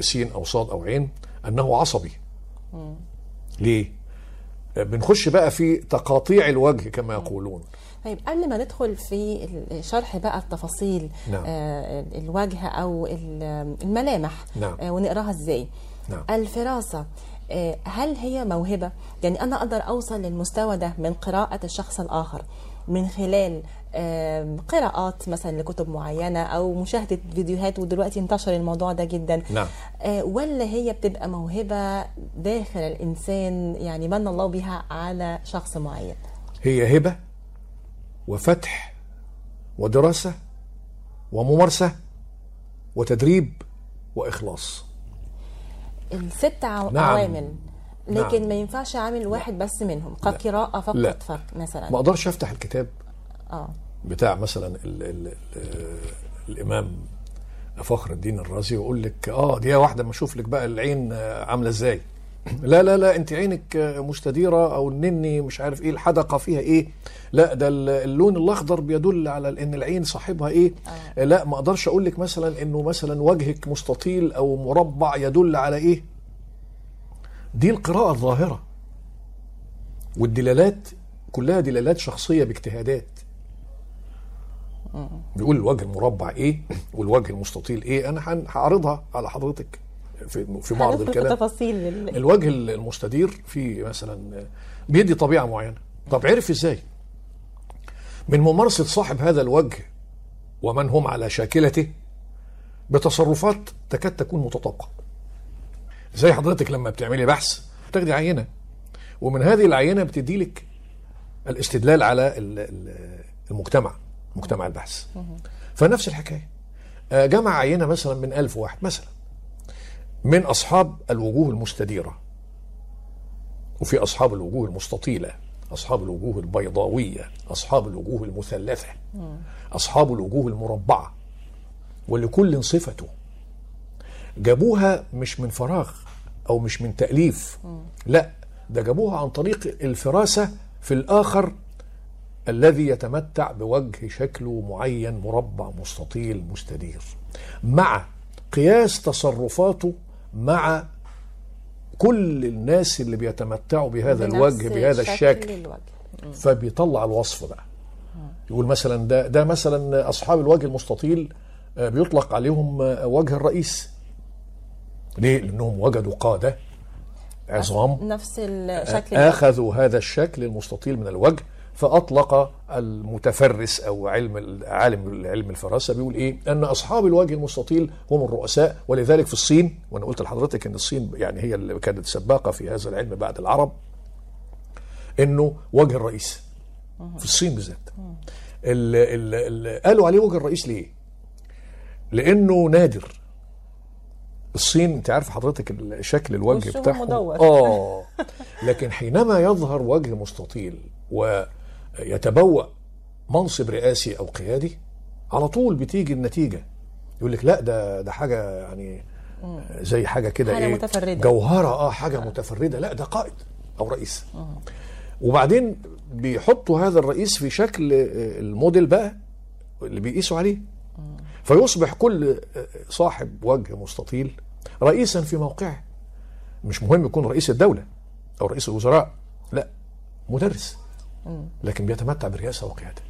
سين أو صاد أو عين أنه عصبي. ليه؟ بنخش بقى في تقاطيع الوجه كما يقولون طيب قبل ما ندخل في شرح بقى التفاصيل نعم. آه الوجه أو ال- الملامح نعم. آه ونقراها إزاي نعم. الفراسة آه هل هي موهبة يعني أنا أقدر أوصل للمستوى ده من قراءة الشخص الآخر من خلال قراءات مثلا لكتب معينة أو مشاهدة فيديوهات ودلوقتي انتشر الموضوع ده جدا. نعم. آه، ولا هي بتبقى موهبة داخل الإنسان يعني من الله بها على شخص معين؟ هي هبة وفتح ودراسة وممارسة وتدريب وإخلاص. الست عو- نعم. عوامل لكن نعم. ما ينفعش عامل واحد بس منهم كقراءة فقط لا. فك مثلا. ما أقدرش أفتح الكتاب. آه. بتاع مثلا ال ال ال الإمام فخر الدين الرازي ويقول لك آه دي واحدة ما أشوف لك بقى العين آه، عاملة إزاي؟ (clears throat) لا لا لا أنت عينك آه، مستديرة أو النني مش عارف إيه الحدقة فيها إيه؟ لا ده ال- اللون الأخضر بيدل على إن العين صاحبها إيه؟ آه. لا ما أقدرش أقول لك مثلا إنه مثلا وجهك مستطيل أو مربع يدل على إيه؟ دي القراءة الظاهرة. والدلالات كلها دلالات شخصية باجتهادات. بيقول الوجه المربع إيه؟ والوجه المستطيل إيه؟ أنا هعرضها على حضرتك في في في الكلام. تفاصيل ال- الوجه المستدير في مثلا بيدي طبيعة معينة. طب عرف إزاي؟ من ممارسة صاحب هذا الوجه ومن هم على شاكلته بتصرفات تكاد تكون متطابقة. زي حضرتك لما بتعملي بحث بتاخدي عينة ومن هذه العينة بتدي لك الاستدلال على ال- ال- المجتمع. مجتمع البحث. فنفس الحكاية. آه، جمع عينة مثلا من ألف واحد مثلا من أصحاب الوجوه المستديرة. وفي أصحاب الوجوه المستطيلة أصحاب الوجوه البيضاوية أصحاب الوجوه المثلثة أصحاب الوجوه المربعة. ولكل صفته. جابوها مش من فراغ أو مش من تأليف. لا ده جابوها عن طريق الفراسة في الآخر الذي يتمتع بوجه شكله معين مربع مستطيل مستدير. مع قياس تصرفاته مع كل الناس اللي بيتمتعوا بهذا الوجه بهذا شكل الشكل. الوجه. فبيطلع الوصف بقى يقول مثلا ده ده مثلا أصحاب الوجه المستطيل آه، بيطلق عليهم آه، وجه الرئيس. ليه؟ لأنهم وجدوا قادة عظام. نفس الشكل آخذوا هذا الشكل المستطيل من الوجه فأطلق المتفرس أو علم عالم علم الفراسة بيقول إيه؟ أن أصحاب الوجه المستطيل هم الرؤساء ولذلك في الصين وأنا قلت لحضرتك إن الصين يعني هي اللي كانت سباقة في هذا العلم بعد العرب إنه وجه الرئيس في الصين بالذات ال- ال- ال- قالوا عليه وجه الرئيس ليه؟ لأنه نادر الصين أنت عارف حضرتك شكل الوجه بتاعهم مدور. آه (laughs) لكن حينما يظهر وجه مستطيل ويتبوأ منصب رئاسي أو قيادي على طول بتيجي النتيجة. يقول لك لا ده ده حاجة يعني زي حاجة كده حاجة إيه متفردة. جوهرة آه حاجة متفردة. لا ده قائد أو رئيس. وبعدين بيحطوا هذا الرئيس في شكل آه، الموديل بقى اللي بيقيسوا عليه. فيصبح كل آه، صاحب وجه مستطيل رئيسا في موقعه. مش مهم يكون رئيس الدولة أو رئيس الوزراء لا مدرس. لكن بيتمتع برئاسة وقيادة.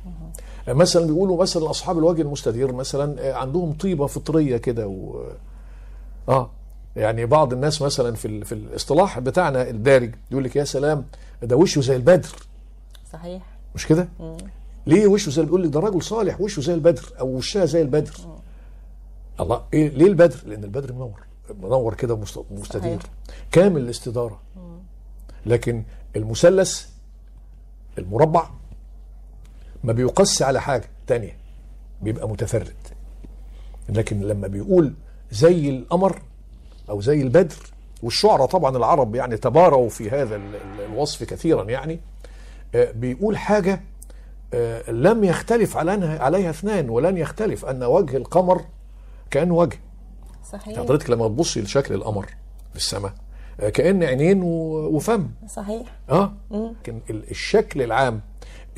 آه، مثلا بيقولوا مثلا أصحاب الوجه المستدير مثلا آه، عندهم طيبة فطرية كده و آه يعني بعض الناس مثلا في ال... في الاصطلاح بتاعنا الدارج يقول لك يا سلام ده وشه زي البدر. صحيح. مش كده؟ ليه وشه زي بيقول لك ده راجل صالح وشه زي البدر أو وشها زي البدر. الله إيه ليه البدر؟ لأن البدر منور منور كده مست- مستدير. كامل الاستدارة. لكن المثلث المربع ما بيقص على حاجة تانية بيبقى متفرد. لكن لما بيقول زي القمر أو زي البدر والشعراء طبعا العرب يعني تباروا في هذا ال- ال- الوصف كثيرا يعني آه، بيقول حاجة آه، لم يختلف عليها اثنان ولن يختلف أن وجه القمر كانه وجه. صحيح. حضرتك لما تبصي لشكل القمر في السماء كأن عينين وفم. صحيح. آه. لكن ال- الشكل العام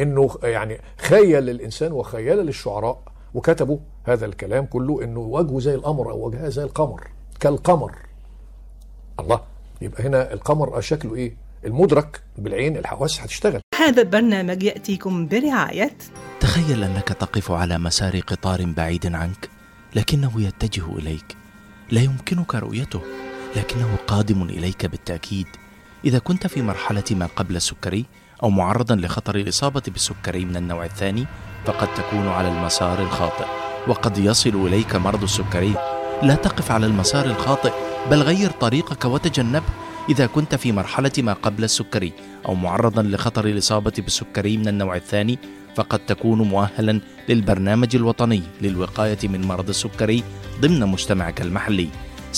إنه يعني خيل للانسان وخيل للشعراء وكتبوا هذا الكلام كله إنه وجهه زي القمر أو وجهها زي القمر كالقمر. الله يبقى هنا القمر شكله إيه؟ المدرك بالعين الحواس هتشتغل. هذا البرنامج يأتيكم برعاية. تخيل أنك تقف على مسار قطار بعيد عنك لكنه يتجه إليك لا يمكنك رؤيته. لكنه قادم إليك بالتأكيد. إذا كنت في مرحلة ما قبل السكري أو معرضا لخطر الإصابة بالسكري من النوع الثاني فقد تكون على المسار الخاطئ وقد يصل إليك مرض السكري. لا تقف على المسار الخاطئ بل غير طريقك وتجنبه إذا كنت في مرحلة ما قبل السكري أو معرضا لخطر الإصابة بالسكري من النوع الثاني فقد تكون مؤهلا للبرنامج الوطني للوقاية من مرض السكري ضمن مجتمعك المحلي.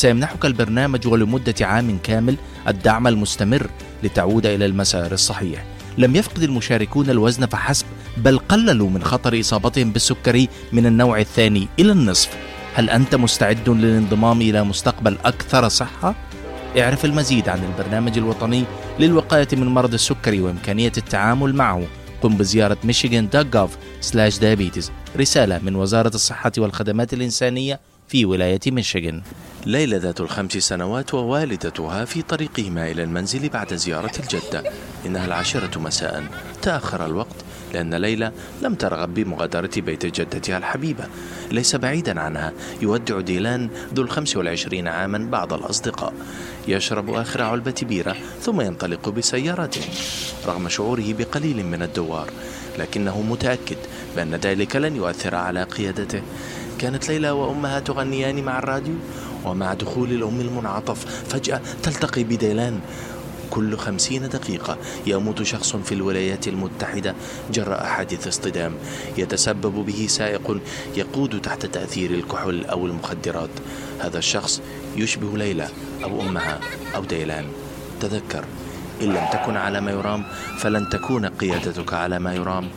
سيمنحك البرنامج ولمدة عام كامل الدعم المستمر لتعود إلى المسار الصحيح. لم يفقد المشاركون الوزن فحسب بل قللوا من خطر إصابتهم بالسكري من النوع الثاني إلى النصف. هل أنت مستعد للانضمام إلى مستقبل أكثر صحة؟ اعرف المزيد عن البرنامج الوطني للوقاية من مرض السكري وإمكانية التعامل معه. قم بزيارة michigan.gov/diabetes رسالة من وزارة الصحة والخدمات الإنسانية في ولاية ميشيغان ليلى ذات الخمس سنوات ووالدتها في طريقهما إلى المنزل بعد زيارة الجدة. إنها العاشرة مساء. تأخر الوقت لأن ليلى لم ترغب بمغادرة بيت جدتها الحبيبة. ليس بعيدا عنها. يودع ديلان ذو الخمس والعشرين عاما بعض الأصدقاء. يشرب آخر علبة بيرة ثم ينطلق بسيارته رغم شعوره بقليل من الدوار. لكنه متأكد بأن ذلك لن يؤثر على قيادته. كانت ليلى وأمها تغنيان مع الراديو؟ ومع دخول الأم المنعطف فجأة تلتقي بديلان. كل خمسين دقيقة يموت شخص في الولايات المتحدة جراء حادث اصطدام. يتسبب به سائق يقود تحت تأثير الكحول أو المخدرات. هذا الشخص يشبه ليلى أو أمها أو ديلان. تذكر إن لم تكن على ما يرام فلن تكون قيادتك على ما يرام.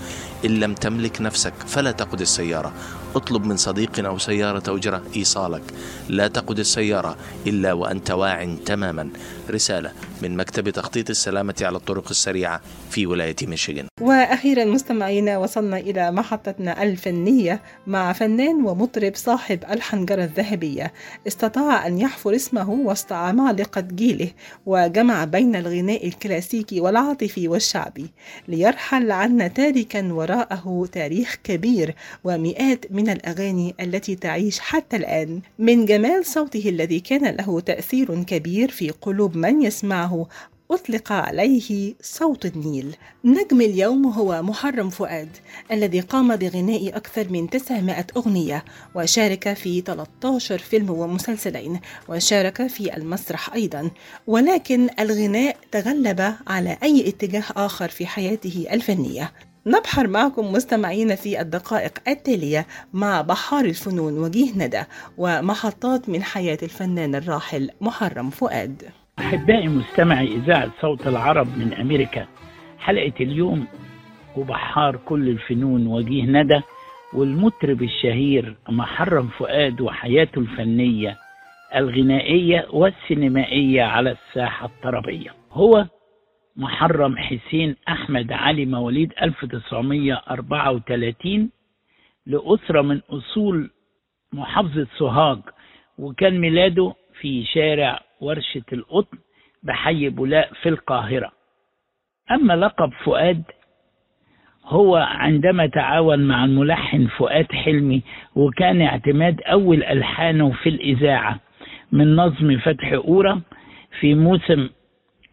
إن لم تملك نفسك فلا تقود السيارة. اطلب من صديق أو سيارة أجرة إيصالك. لا تقود السيارة إلا وأنت واع تماما. رسالة من مكتب تخطيط السلامة على الطرق السريعة في ولاية ميشيغان. وأخيرا مستمعينا وصلنا إلى محطتنا الفنية مع فنان ومطرب صاحب الحنجرة الذهبية. استطاع أن يحفر اسمه وسط عمالقة جيله وجمع بين الغناء الكلاسيكي والعاطفي والشعبي ليرحل عنا تاركا وراءه تاريخ كبير ومئات من الأغاني التي تعيش حتى الآن. من جمال صوته الذي كان له تأثير كبير في قلوب من يسمعه أطلق عليه صوت النيل. نجم اليوم هو محرم فؤاد الذي قام بغناء أكثر من 900 أغنية وشارك في 13 فيلم ومسلسلين وشارك في المسرح أيضا. ولكن الغناء تغلب على أي اتجاه آخر في حياته الفنية. نبحر معكم مستمعين في الدقائق التالية مع بحار الفنون وجيه ندى ومحطات من حياة الفنان الراحل محرم فؤاد. أحبائي مستمعي إذاعة صوت العرب من أمريكا. حلقة اليوم وبحار كل الفنون وجيه ندى والمطرب الشهير محرم فؤاد وحياته الفنية الغنائية والسينمائية على الساحة الطربية. هو محرم حسين أحمد علي مواليد 1934 لأسرة من أصول محافظة سوهاج وكان ميلاده في شارع ورشة القطن بحي بولاء في القاهرة. أما لقب فؤاد هو عندما تعاون مع الملحن فؤاد حلمي وكان اعتماد أول ألحانه في الإذاعة من نظم فتح أورا في موسم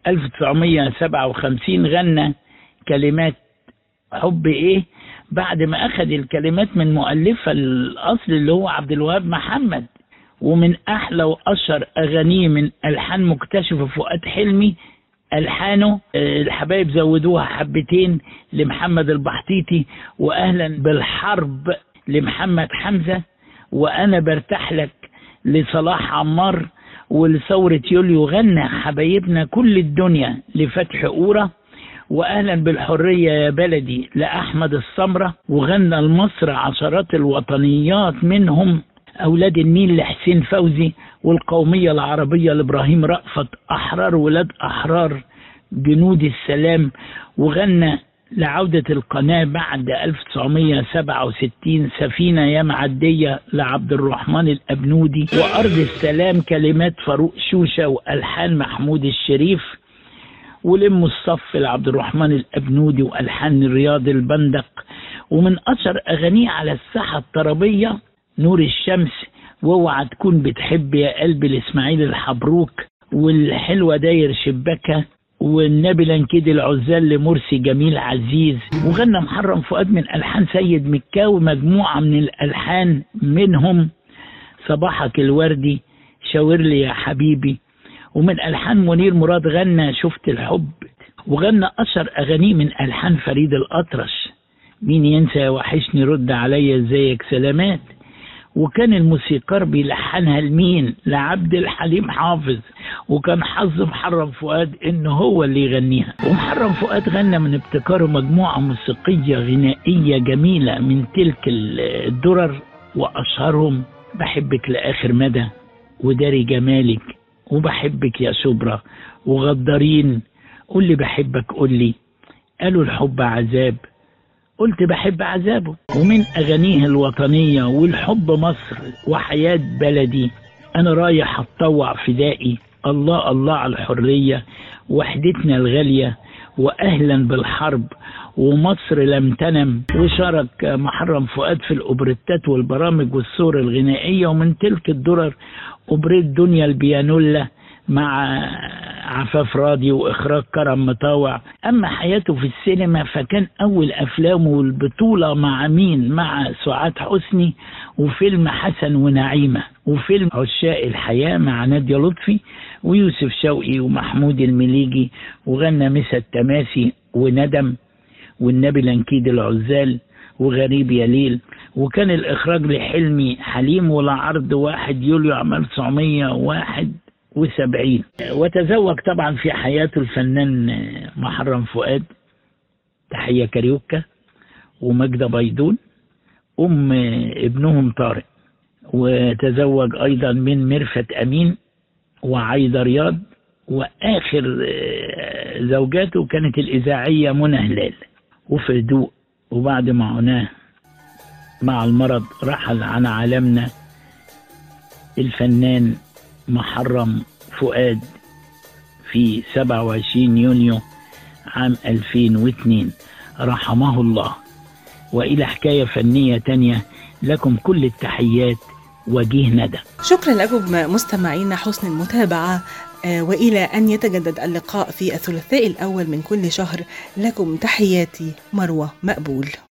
1957 غنى كلمات حب إيه بعد ما أخذ الكلمات من مؤلفها الأصل اللي هو عبد الوهاب محمد. ومن أحلى وأشهر أغانيه من ألحان مكتشفه فؤاد حلمي ألحانه الحبايب زودوها حبتين لمحمد البحطيطي واهلا بالحرب لمحمد حمزة وأنا برتاح لك لصلاح عمار ولثورة يوليو غنى حبايبنا كل الدنيا لفتح أورا وأهلا بالحرية يا بلدي لأحمد السمرة وغنى لمصر عشرات الوطنيات منهم أولاد النيل لحسين فوزي والقومية العربية لإبراهيم رأفت. أحرار ولاد أحرار جنود السلام. وغنى لعودة القناة بعد 1967 سفينة يا معدية لعبد الرحمن الأبنودي. وأرض السلام كلمات فاروق شوشة وألحان محمود الشريف. ولم الصف لعبد الرحمن الأبنودي وألحان رياض البندق. ومن أشهر أغانيه على الساحة الطربية نور الشمس وأوعى تكون بتحب يا قلبي الإسماعيل الحبروك والحلوة داير شباكة والنبي لنكيد العزال لمرسي جميل عزيز. وغنى محرم فؤاد من ألحان سيد مكاوي مجموعة من الألحان منهم. صباحك الوردي شاور لي يا حبيبي. ومن ألحان منير مراد غنى شفت الحب. وغنى أشهر أغانيه من ألحان فريد الأطرش. مين ينسى وحشني رد عليا إزيك؟ سلامات. وكان الموسيقار بيلحنها لمين؟ لعبد الحليم حافظ. وكان حظ محرم فؤاد إن هو اللي يغنيها. ومحرم فؤاد غنى من ابتكاره مجموعة موسيقية غنائية جميلة من تلك الدرر وأشهرهم بحبك لآخر مدى وداري جمالك وبحبك يا شبرا وغدارين قول لي بحبك قول لي. قالوا الحب عذاب قلت بحب عذابه. ومن أغانيه الوطنية والحب مصر وحياة بلدي أنا رايح أتطوع فدائي. الله الله على الحرية وحدتنا الغالية وأهلا بالحرب ومصر لم تنم. وشارك محرم فؤاد في الأوبريتات والبرامج والصور الغنائية ومن تلك الدرر أوبريت دنيا البيانولا مع عفاف راضي وإخراج كرم مطاوع. أما حياته في السينما فكان أول أفلامه البطولة مع مين؟ مع سعاد حسني وفيلم حسن ونعيمة وفيلم عشاق الحياة مع نادية لطفي ويوسف شوقي ومحمود المليجي وغنى مسا التماسي وندم والنبي لنكيد العزال وغريب يا ليل وكان الإخراج لحلمي حليم ولعرض واحد يوليو عام 1901 وسبعين. وتزوج طبعا في حياته الفنان محرم فؤاد. تحية كاريوكا ومجدة بيضون. أم ابنهم طارق. وتزوج أيضا من مرفت أمين وعايدة رياض. وآخر زوجاته كانت الإذاعية منى هلال. وفي هدوء وبعد معاناة مع المرض رحل عن عالمنا الفنان محرم فؤاد في 27 يونيو عام 2002 رحمه الله. وإلى حكاية فنية تانية لكم كل التحيات وجيه ندى. شكرا لكم مستمعينا حسن المتابعة وإلى أن يتجدد اللقاء في الثلاثاء الأول من كل شهر. لكم تحياتي مروة مقبول.